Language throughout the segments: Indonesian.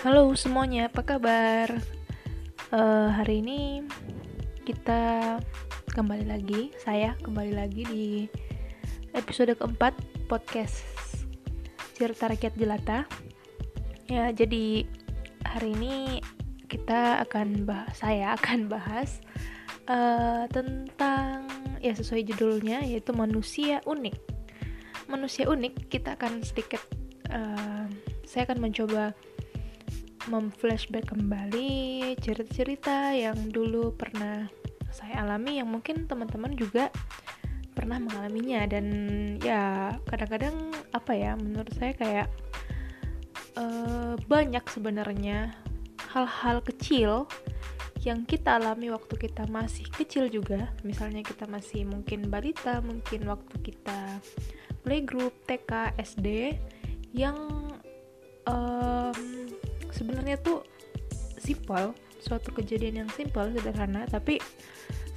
Halo semuanya, apa kabar? Uh, hari ini kita kembali lagi, saya kembali lagi di episode keempat podcast cerita rakyat jelata. Ya, jadi hari ini kita akan bahas, saya akan bahas uh, tentang ya sesuai judulnya yaitu manusia unik. Manusia unik kita akan sedikit, uh, saya akan mencoba memflashback kembali cerita-cerita yang dulu pernah saya alami yang mungkin teman-teman juga pernah mengalaminya. Dan ya kadang-kadang apa ya menurut saya kayak uh, banyak sebenarnya hal-hal kecil yang kita alami waktu kita masih kecil juga. Misalnya kita masih mungkin balita mungkin waktu kita playgroup TK SD yang um, sebenarnya tuh simpel suatu kejadian yang simpel sederhana tapi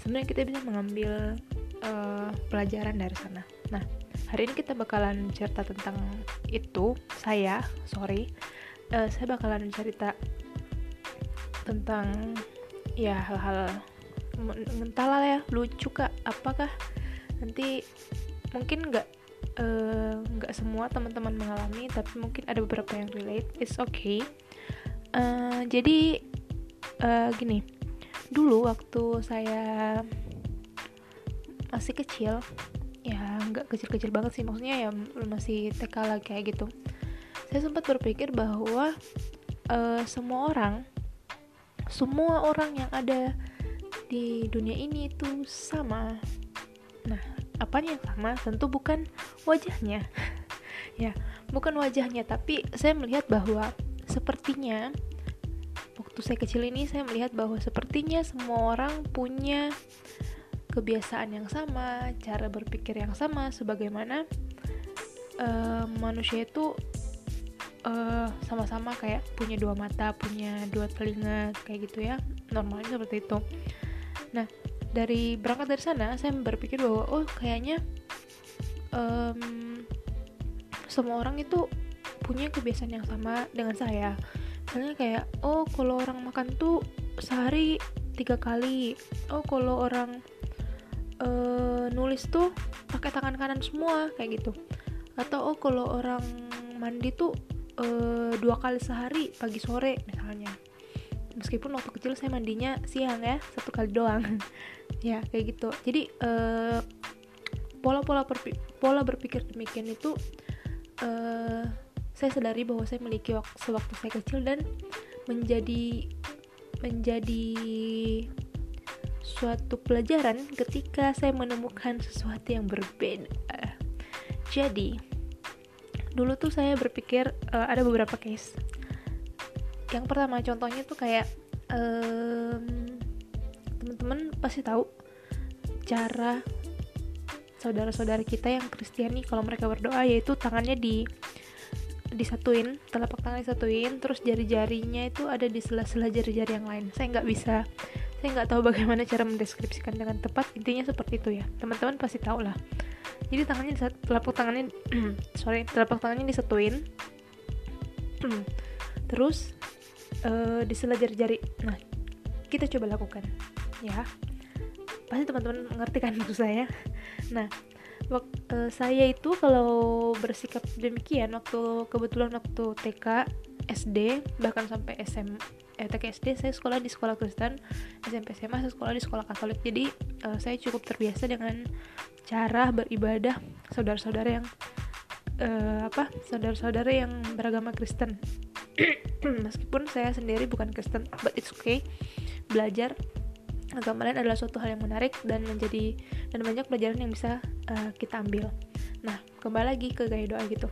sebenarnya kita bisa mengambil uh, pelajaran dari sana. Nah hari ini kita bakalan cerita tentang itu. Saya sorry uh, saya bakalan cerita tentang ya hal-hal entahlah ya lucu kak. Apakah nanti mungkin nggak eh, nggak uh, semua teman-teman mengalami tapi mungkin ada beberapa yang relate. It's okay uh, jadi uh, gini. Dulu waktu saya masih kecil ya nggak kecil-kecil banget sih. Maksudnya ya masih TK lah kayak gitu. Saya sempat berpikir bahwa uh, semua orang semua orang yang ada di dunia ini itu sama. Nah apa yang sama? Tentu bukan wajahnya. Ya bukan wajahnya. Tapi saya melihat bahwa sepertinya waktu saya kecil ini saya melihat bahwa sepertinya semua orang punya kebiasaan yang sama, cara berpikir yang sama sebagaimana uh, manusia itu eh, sama-sama kayak punya dua mata, punya dua telinga kayak gitu ya. Normalnya seperti itu. Nah, dari berangkat dari sana saya berpikir bahwa oh kayaknya um, semua orang itu punya kebiasaan yang sama dengan saya. Misalnya kayak oh kalau orang makan tuh sehari tiga kali. Oh kalau orang uh, nulis tuh pakai tangan kanan semua kayak gitu. Atau oh kalau orang mandi tuh uh, dua kali sehari pagi sore misalnya. Meskipun waktu kecil saya mandinya siang ya satu kali doang. Ya kayak gitu. Jadi uh, pola-pola pola berpikir demikian itu uh, saya sadari bahwa saya memiliki waktu sewaktu saya kecil dan menjadi menjadi suatu pelajaran ketika saya menemukan sesuatu yang berbeda. Jadi, dulu tuh saya berpikir uh, ada beberapa case. Yang pertama contohnya tuh kayak um, teman-teman pasti tahu cara saudara-saudara kita yang Kristiani kalau mereka berdoa yaitu tangannya di disatuin telapak tangan disatuin terus jari-jarinya itu ada di sela-sela jari-jari yang lain. Saya nggak bisa saya nggak tahu bagaimana cara mendeskripsikan dengan tepat. Intinya seperti itu ya. Teman-teman pasti tahu lah. Jadi tangannya telapak tangannya sorry telapak tangannya disatuin. Terus uh, di sela jari-jari. Nah kita coba lakukan. Ya. Pasti teman-teman mengerti kan maksud saya? Nah Uh, saya itu kalau bersikap demikian waktu kebetulan waktu TK, SD, bahkan sampai SM, eh, TK SD saya sekolah di sekolah Kristen, SMP SMA saya sekolah di sekolah Katolik. Jadi uh, saya cukup terbiasa dengan cara beribadah saudara-saudara yang uh, apa? Saudara-saudara yang beragama Kristen. Meskipun saya sendiri bukan Kristen, but it's okay. Belajar agama lain adalah suatu hal yang menarik dan menjadi dan banyak pelajaran yang bisa uh, kita ambil. Nah, kembali lagi ke gaya doa gitu.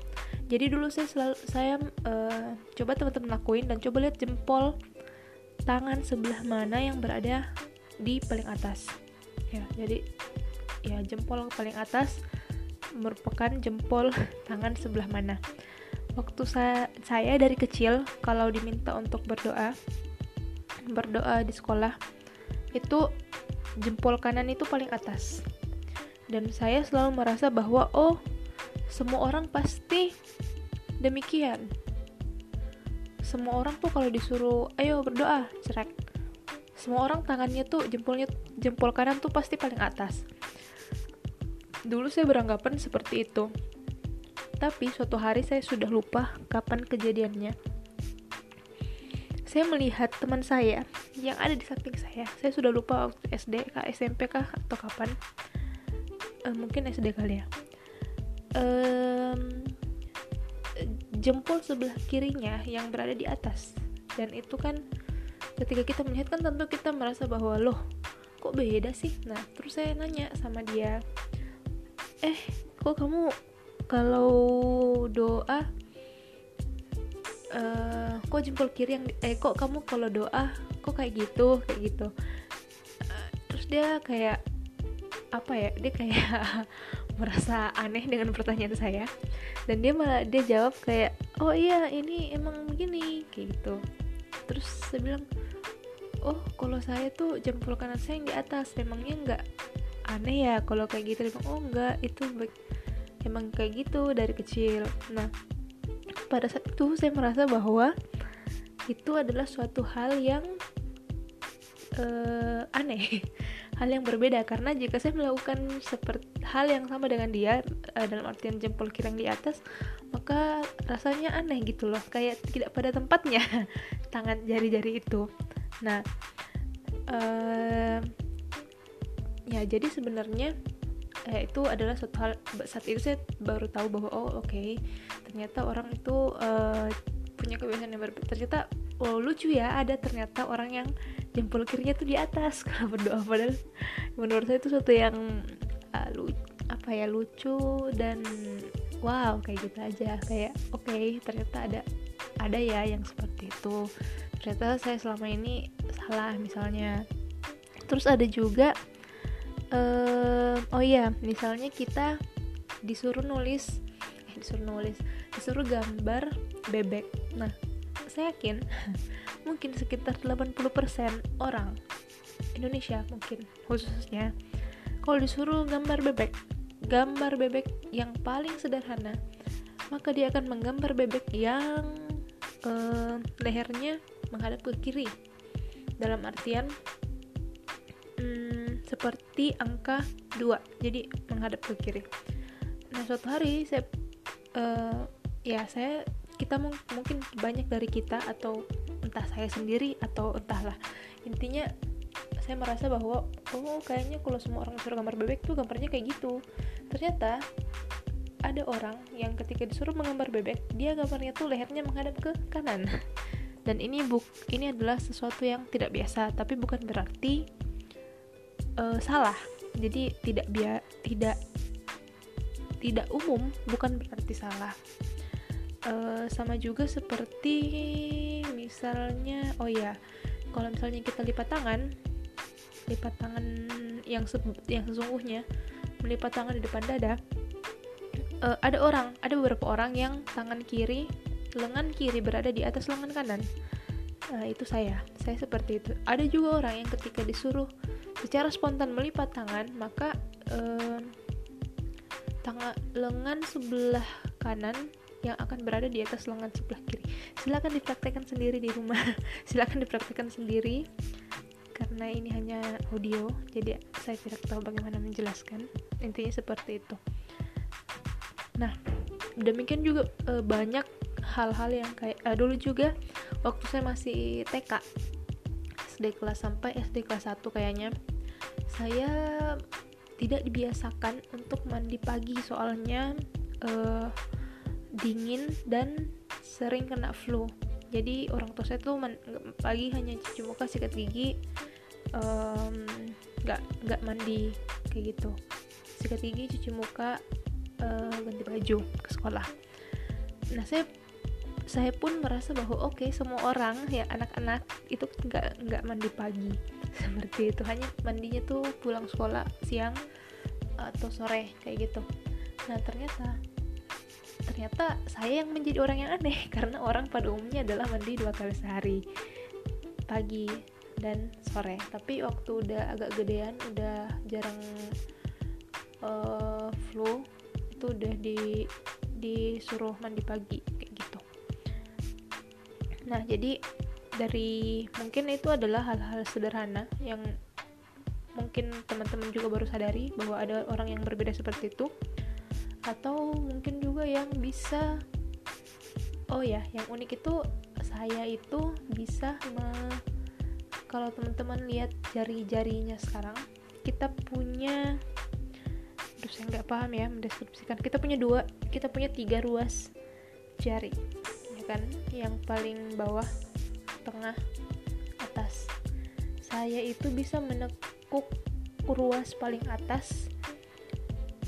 Jadi dulu saya selalu saya uh, coba teman-teman lakuin dan coba lihat jempol tangan sebelah mana yang berada di paling atas. Ya, jadi ya jempol paling atas merupakan jempol tangan sebelah mana. Waktu saya saya dari kecil kalau diminta untuk berdoa berdoa di sekolah itu jempol kanan itu paling atas. Dan saya selalu merasa bahwa oh semua orang pasti demikian. Semua orang tuh kalau disuruh ayo berdoa cerek semua orang tangannya tuh jempolnya jempol kanan tuh pasti paling atas. Dulu saya beranggapan seperti itu. Tapi suatu hari saya sudah lupa kapan kejadiannya. Saya melihat teman saya yang ada di samping saya. Saya sudah lupa waktu SD kah SMP kah atau kapan. Uh, mungkin SD kali ya. Um, jempol sebelah kirinya yang berada di atas. Dan itu kan ketika kita melihat kan tentu kita merasa bahwa loh kok beda sih? Nah terus saya nanya sama dia eh kok kamu kalau doa uh, kok jempol kiri yang eh kok kamu kalau doa kok kayak gitu kayak gitu. Uh, terus dia kayak apa ya dia kayak merasa aneh dengan pertanyaan saya. Dan dia malah dia jawab kayak oh iya ini emang begini kayak gitu. Terus saya bilang oh kalau saya tuh jempol kanan saya yang di atas memangnya nggak aneh ya kalau kayak gitu? Dia bilang oh enggak itu emang kayak gitu dari kecil. Nah pada saat itu saya merasa bahwa itu adalah suatu hal yang uh, aneh. Hal yang berbeda karena jika saya melakukan seperti hal yang sama dengan dia uh, dalam artian jempol kirang di atas maka rasanya aneh gitu loh kayak tidak pada tempatnya. Tangan jari-jari itu. Nah uh, ya jadi sebenarnya eh, itu adalah suatu hal saat itu saya baru tahu bahwa oh oke okay, ternyata orang itu uh, punya kebiasaan yang berbeda ternyata oh lucu ya ada ternyata orang yang jempol kirinya tuh di atas. Kalau berdoa padahal menurut saya itu sesuatu yang uh, lu apa ya lucu dan wow kayak gitu aja. Kayak oke okay, ternyata ada ada ya yang seperti itu. Ternyata saya selama ini salah misalnya. Terus ada juga uh, oh iya misalnya kita disuruh nulis eh disuruh nulis disuruh gambar bebek. Nah saya yakin mungkin sekitar 80% orang Indonesia mungkin khususnya. Kalau disuruh gambar bebek gambar bebek yang paling sederhana maka dia akan menggambar bebek yang uh, lehernya menghadap ke kiri. Dalam artian hmm, seperti angka 2 jadi menghadap ke kiri. Nah suatu hari saya uh, ya saya kita mungkin banyak dari kita atau entah saya sendiri atau entahlah. Intinya saya merasa bahwa oh kayaknya kalau semua orang disuruh gambar bebek tuh gambarnya kayak gitu. Ternyata ada orang yang ketika disuruh menggambar bebek dia gambarnya tuh lehernya menghadap ke kanan. Dan ini buk ini adalah sesuatu yang tidak biasa tapi bukan berarti uh, salah. Jadi tidak bia tidak tidak umum bukan berarti salah uh, sama juga seperti misalnya oh ya kalau misalnya kita lipat tangan lipat tangan yang se yang sesungguhnya melipat tangan di depan dada uh, ada orang ada beberapa orang yang tangan kiri lengan kiri berada di atas lengan kanan. Uh, itu saya saya seperti itu. Ada juga orang yang ketika disuruh secara spontan melipat tangan maka uh, tangan lengan sebelah kanan yang akan berada di atas lengan sebelah kiri. Silakan dipraktekkan sendiri di rumah. Silakan dipraktekkan sendiri karena ini hanya audio, jadi saya tidak tahu bagaimana menjelaskan. Intinya seperti itu. Nah, demikian juga e, banyak hal-hal yang kayak e, dulu juga waktu saya masih TK SD kelas sampai SD kelas 1 kayaknya saya tidak dibiasakan untuk mandi pagi soalnya uh, dingin dan sering kena flu. Jadi orang tua saya tuh pagi hanya cuci muka sikat gigi nggak um, nggak mandi kayak gitu. Sikat gigi cuci muka uh, ganti baju ke sekolah. Nah saya saya pun merasa bahwa oke okay, semua orang ya anak-anak itu nggak nggak mandi pagi. Seperti itu. Hanya mandinya tuh pulang sekolah siang atau sore kayak gitu. Nah ternyata ternyata saya yang menjadi orang yang aneh karena orang pada umumnya adalah mandi dua kali sehari pagi dan sore. Tapi waktu udah agak gedean udah jarang uh, flu itu udah di disuruh mandi pagi kayak gitu. Nah jadi dari mungkin itu adalah hal-hal sederhana yang mungkin teman-teman juga baru sadari bahwa ada orang yang berbeda seperti itu atau mungkin juga yang bisa oh ya yang unik itu saya itu bisa me, kalau teman-teman lihat jari-jarinya sekarang kita punya terus saya nggak paham ya mendeskripsikan. Kita punya dua kita punya tiga ruas jari ya kan? Yang paling bawah tengah atas. Saya itu bisa menekuk ruas paling atas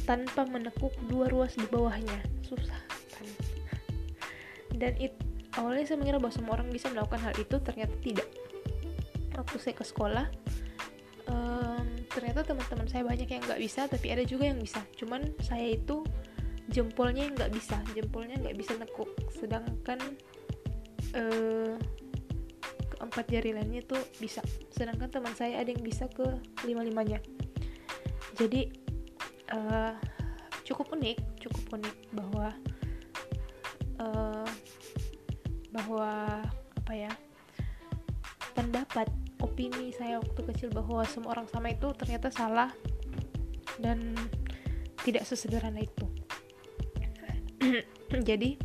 tanpa menekuk dua ruas di bawahnya. Susah kan? Dan it, awalnya saya mengira bahwa semua orang bisa melakukan hal itu ternyata tidak. Waktu saya ke sekolah um, ternyata teman-teman saya banyak yang nggak bisa tapi ada juga yang bisa. Cuman saya itu jempolnya nggak bisa jempolnya nggak bisa nekuk. Sedangkan uh, keempat jari lainnya tuh bisa. Sedangkan teman saya ada yang bisa ke lima limanya jadi uh, cukup unik cukup unik bahwa uh, bahwa apa ya pendapat opini saya waktu kecil bahwa semua orang sama itu ternyata salah dan tidak sesederhana itu. Jadi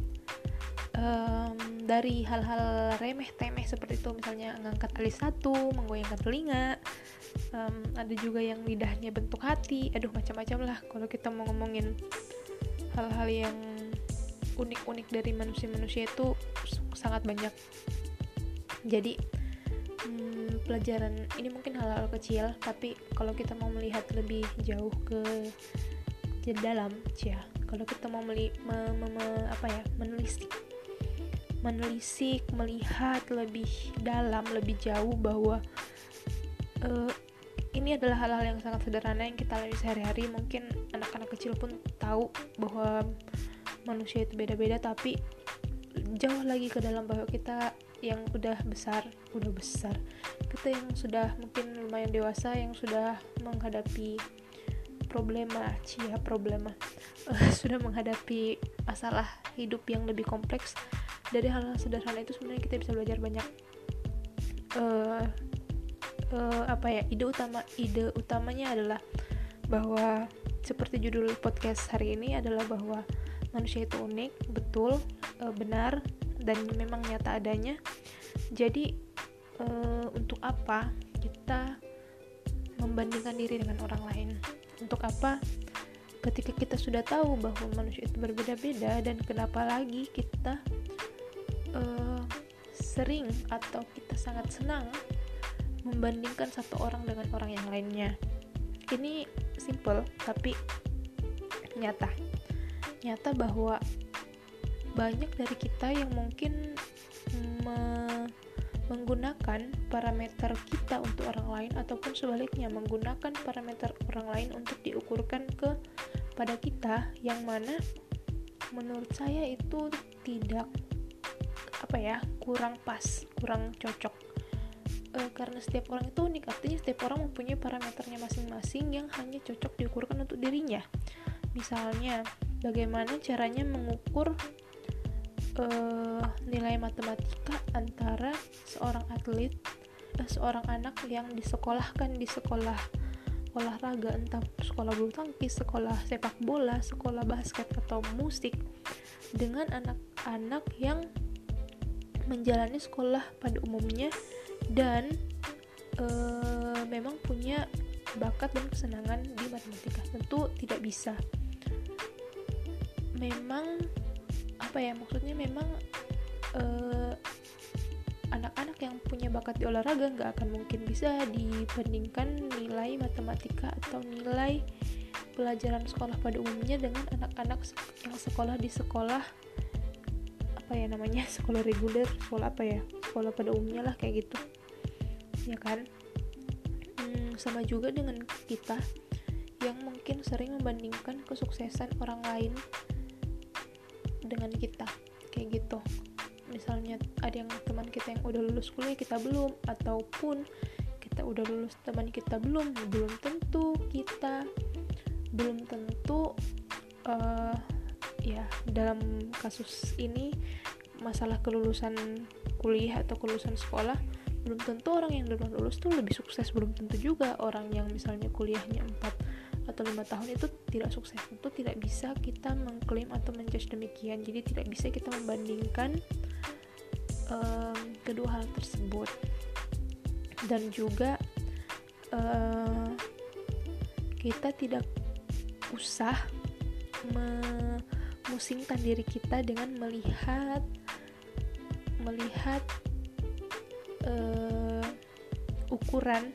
um, dari hal-hal remeh temeh seperti itu misalnya ngangkat alis satu menggoyangkan telinga um, ada juga yang lidahnya bentuk hati. Aduh macam-macam lah kalau kita mau ngomongin hal-hal yang unik-unik dari manusia-manusia itu sangat banyak. Jadi hmm, pelajaran ini mungkin hal-hal kecil tapi kalau kita mau melihat lebih jauh ke ke dalam ya kalau kita mau meli, me, me, me, apa ya menelisik menelisik melihat lebih dalam lebih jauh bahwa uh, ini adalah hal-hal yang sangat sederhana yang kita lalui sehari-hari. Mungkin anak-anak kecil pun tahu bahwa manusia itu beda-beda tapi jauh lagi ke dalam bahwa kita yang udah besar udah besar. Kita yang sudah mungkin lumayan dewasa yang sudah menghadapi problema cia problema. Uh, sudah menghadapi masalah hidup yang lebih kompleks. Dari hal-hal sederhana itu sebenarnya kita bisa belajar banyak uh, uh, apa ya ide utama ide utamanya adalah bahwa seperti judul podcast hari ini adalah bahwa manusia itu unik betul uh, benar dan memang nyata adanya. Jadi uh, untuk apa kita membandingkan diri dengan orang lain? Untuk apa ketika kita sudah tahu bahwa manusia itu berbeda-beda dan kenapa lagi kita uh, sering atau kita sangat senang membandingkan satu orang dengan orang yang lainnya. Ini simple tapi nyata. Nyata bahwa banyak dari kita yang mungkin me menggunakan parameter kita untuk orang lain ataupun sebaliknya menggunakan parameter orang lain untuk diukurkan ke pada kita yang mana menurut saya itu tidak apa ya kurang pas kurang cocok e, karena setiap orang itu unik. Artinya setiap orang mempunyai parameternya masing-masing yang hanya cocok diukurkan untuk dirinya. Misalnya bagaimana caranya mengukur uh, nilai matematika antara seorang atlet uh, seorang anak yang disekolahkan di sekolah olahraga entah sekolah bulu tangkis, sekolah sepak bola, sekolah basket atau musik dengan anak-anak yang menjalani sekolah pada umumnya dan uh, memang punya bakat dan kesenangan di matematika. Tentu tidak bisa. Memang apa ya maksudnya memang eh, anak-anak yang punya bakat di olahraga nggak akan mungkin bisa dibandingkan nilai matematika atau nilai pelajaran sekolah pada umumnya dengan anak-anak yang sekolah di sekolah apa ya namanya sekolah reguler sekolah apa ya sekolah pada umumnya lah kayak gitu ya kan? Hmm, sama juga dengan kita yang mungkin sering membandingkan kesuksesan orang lain dengan kita kayak gitu. Misalnya ada yang teman kita yang udah lulus kuliah kita belum ataupun kita udah lulus teman kita belum belum tentu kita belum tentu uh, ya dalam kasus ini masalah kelulusan kuliah atau kelulusan sekolah belum tentu orang yang duluan lulus tuh lebih sukses. Belum tentu juga orang yang misalnya kuliahnya 4 atau lima tahun itu tidak sukses. Tentu tidak bisa kita mengklaim atau menjudge demikian. Jadi tidak bisa kita membandingkan um, kedua hal tersebut. Dan juga uh, kita tidak usah memusingkan diri kita dengan melihat melihat uh, ukuran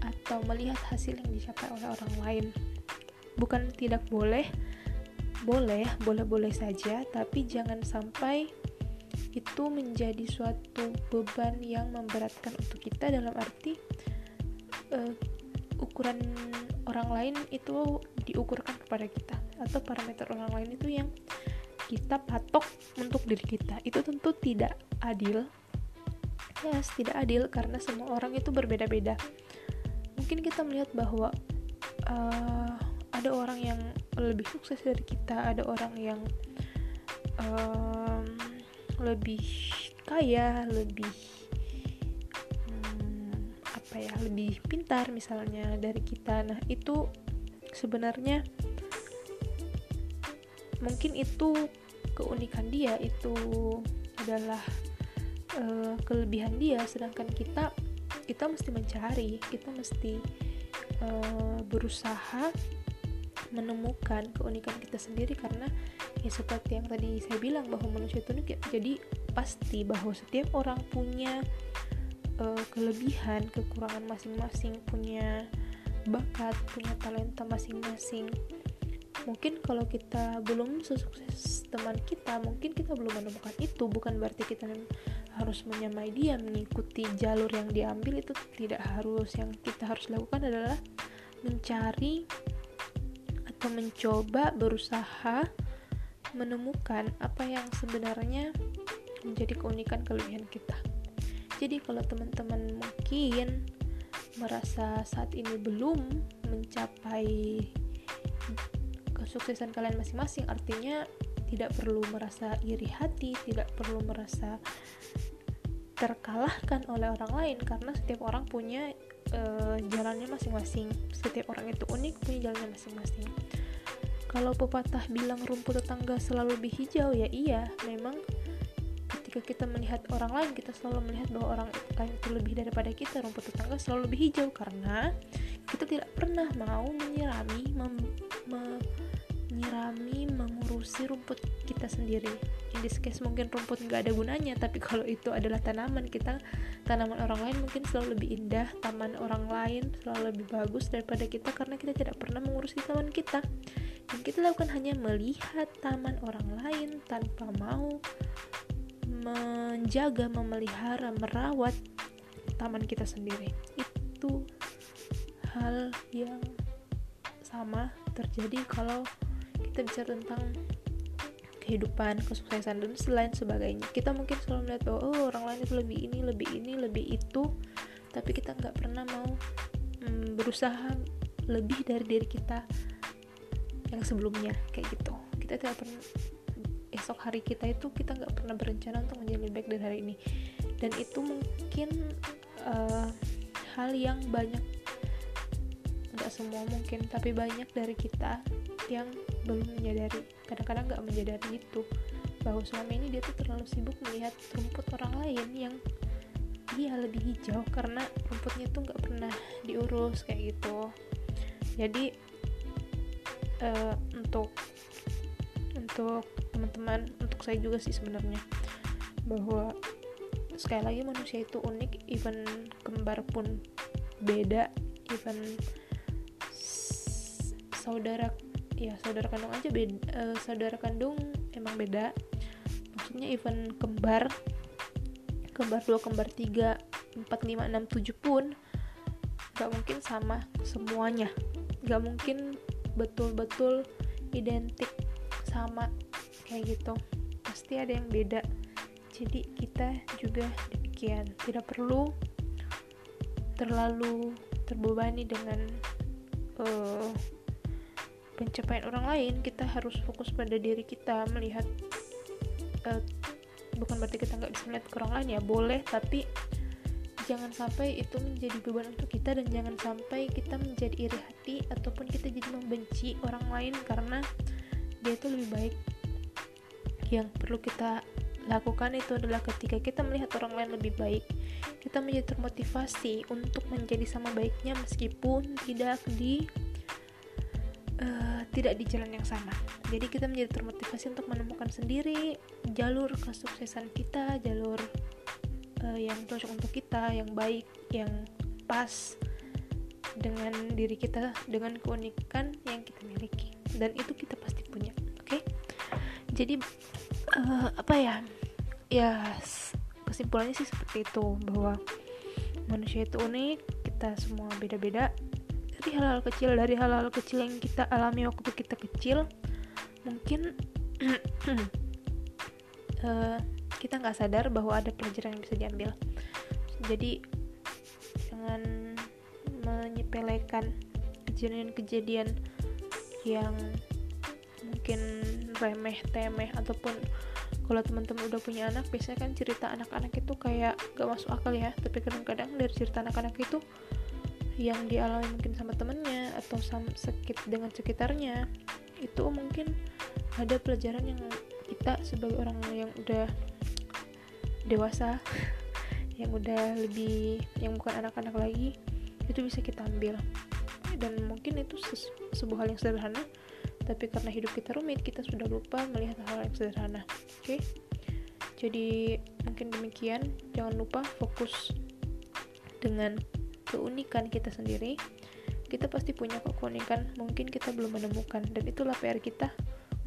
atau melihat hasil yang dicapai oleh orang lain. Bukan tidak boleh boleh boleh-boleh saja tapi jangan sampai itu menjadi suatu beban yang memberatkan untuk kita. Dalam arti uh, ukuran orang lain itu diukurkan kepada kita atau parameter orang lain itu yang kita patok untuk diri kita. Itu tentu tidak adil yes tidak adil karena semua orang itu berbeda-beda. Mungkin kita melihat bahwa uh, ada orang yang lebih sukses dari kita ada orang yang um, lebih kaya lebih hmm, apa ya lebih pintar misalnya dari kita. Nah itu sebenarnya mungkin itu keunikan dia itu adalah uh, kelebihan dia sedangkan kita kita mesti mencari kita mesti uh, berusaha menemukan keunikan kita sendiri karena ya seperti yang tadi saya bilang bahwa manusia itu unik jadi pasti bahwa setiap orang punya uh, kelebihan kekurangan masing-masing punya bakat punya talenta masing-masing. Mungkin kalau kita belum sesukses teman kita mungkin kita belum menemukan itu bukan berarti kita harus menyamai dia mengikuti jalur yang diambil itu tidak harus. Yang kita harus lakukan adalah mencari atau mencoba berusaha menemukan apa yang sebenarnya menjadi keunikan kelebihan kita. Jadi kalau teman-teman mungkin merasa saat ini belum mencapai kesuksesan kalian masing-masing artinya tidak perlu merasa iri hati, tidak perlu merasa terkalahkan oleh orang lain karena setiap orang punya uh, jalannya masing-masing. Setiap orang itu unik punya jalannya masing-masing. Kalau pepatah bilang rumput tetangga selalu lebih hijau ya iya, memang ketika kita melihat orang lain kita selalu melihat bahwa orang lain itu lebih daripada kita rumput tetangga selalu lebih hijau karena kita tidak pernah mau menyirami mem, me, menyirami mengurusi rumput kita sendiri in this case mungkin rumput nggak ada gunanya tapi kalau itu adalah tanaman kita tanaman orang lain mungkin selalu lebih indah taman orang lain selalu lebih bagus daripada kita karena kita tidak pernah mengurusi taman kita yang kita lakukan hanya melihat taman orang lain tanpa mau menjaga, memelihara, merawat taman kita sendiri. Itu hal yang sama terjadi kalau kita bicara tentang kehidupan, kesuksesan dan selain sebagainya. Kita mungkin selalu melihat bahwa oh orang lain itu lebih ini, lebih ini, lebih itu, tapi kita nggak pernah mau mm, berusaha lebih dari diri kita yang sebelumnya kayak gitu. Kita tidak pernah esok hari kita itu kita nggak pernah berencana untuk menjadi lebih baik dari hari ini dan itu mungkin uh, hal yang banyak nggak semua mungkin tapi banyak dari kita yang belum menyadari. Kadang-kadang nggak menyadari itu. Bahwa selama ini dia tuh terlalu sibuk melihat rumput orang lain yang dia lebih hijau karena rumputnya tuh nggak pernah diurus kayak gitu. Jadi uh, untuk untuk teman-teman untuk saya juga sih sebenarnya bahwa sekali lagi manusia itu unik even kembar pun beda even saudara ya saudara kandung aja beda uh, saudara kandung emang beda. Maksudnya even kembar kembar dua kembar tiga empat lima enam tujuh pun gak mungkin sama semuanya. Gak mungkin betul-betul identik sama kayak gitu. Pasti ada yang beda. Jadi kita juga demikian. Tidak perlu terlalu terbebani dengan uh, pencapaian orang lain kita harus fokus pada diri kita melihat uh, bukan berarti kita nggak bisa melihat ke orang lain ya boleh tapi jangan sampai itu menjadi beban untuk kita dan jangan sampai kita menjadi iri hati ataupun kita jadi membenci orang lain karena dia itu lebih baik. Yang perlu kita lakukan itu adalah ketika kita melihat orang lain lebih baik kita menjadi termotivasi untuk menjadi sama baiknya meskipun tidak di uh, tidak di jalan yang sama. Jadi kita menjadi termotivasi untuk menemukan sendiri jalur kesuksesan kita jalur uh, yang cocok untuk kita yang baik yang pas dengan diri kita dengan keunikan yang kita miliki. Dan itu kita pasti punya oke? Okay? jadi uh, apa ya? Ya kesimpulannya sih seperti itu bahwa manusia itu unik kita semua beda-beda hal-hal kecil dari hal-hal kecil yang kita alami waktu kita kecil mungkin uh, kita nggak sadar bahwa ada pelajaran yang bisa diambil. Jadi jangan menyepelekan kejadian-kejadian yang mungkin remeh temeh ataupun kalau teman-teman udah punya anak biasanya kan cerita anak-anak itu kayak gak masuk akal ya. Tapi kadang-kadang dari cerita anak-anak itu yang dialami mungkin sama temennya atau sama sekit dengan sekitarnya itu mungkin ada pelajaran yang kita sebagai orang yang udah dewasa yang udah lebih yang bukan anak-anak lagi itu bisa kita ambil dan mungkin itu sebuah hal yang sederhana tapi karena hidup kita rumit kita sudah lupa melihat hal, yang sederhana oke okay? jadi mungkin demikian jangan lupa fokus dengan keunikan kita sendiri kita pasti punya kok keunikan mungkin kita belum menemukan dan itulah PR kita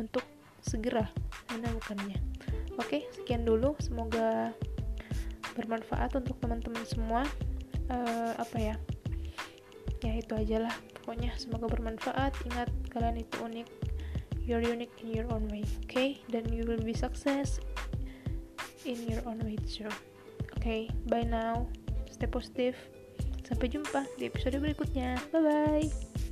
untuk segera menemukannya Oke, sekian dulu. Semoga bermanfaat untuk teman-teman semua. Uh, apa ya? Ya itu aja lah. Pokoknya semoga bermanfaat. Ingat kalian itu unik. You're unique in your own way. Okay? dan you will be success in your own way too. Okay, bye now. Stay positive. Sampai jumpa di episode berikutnya. Bye bye.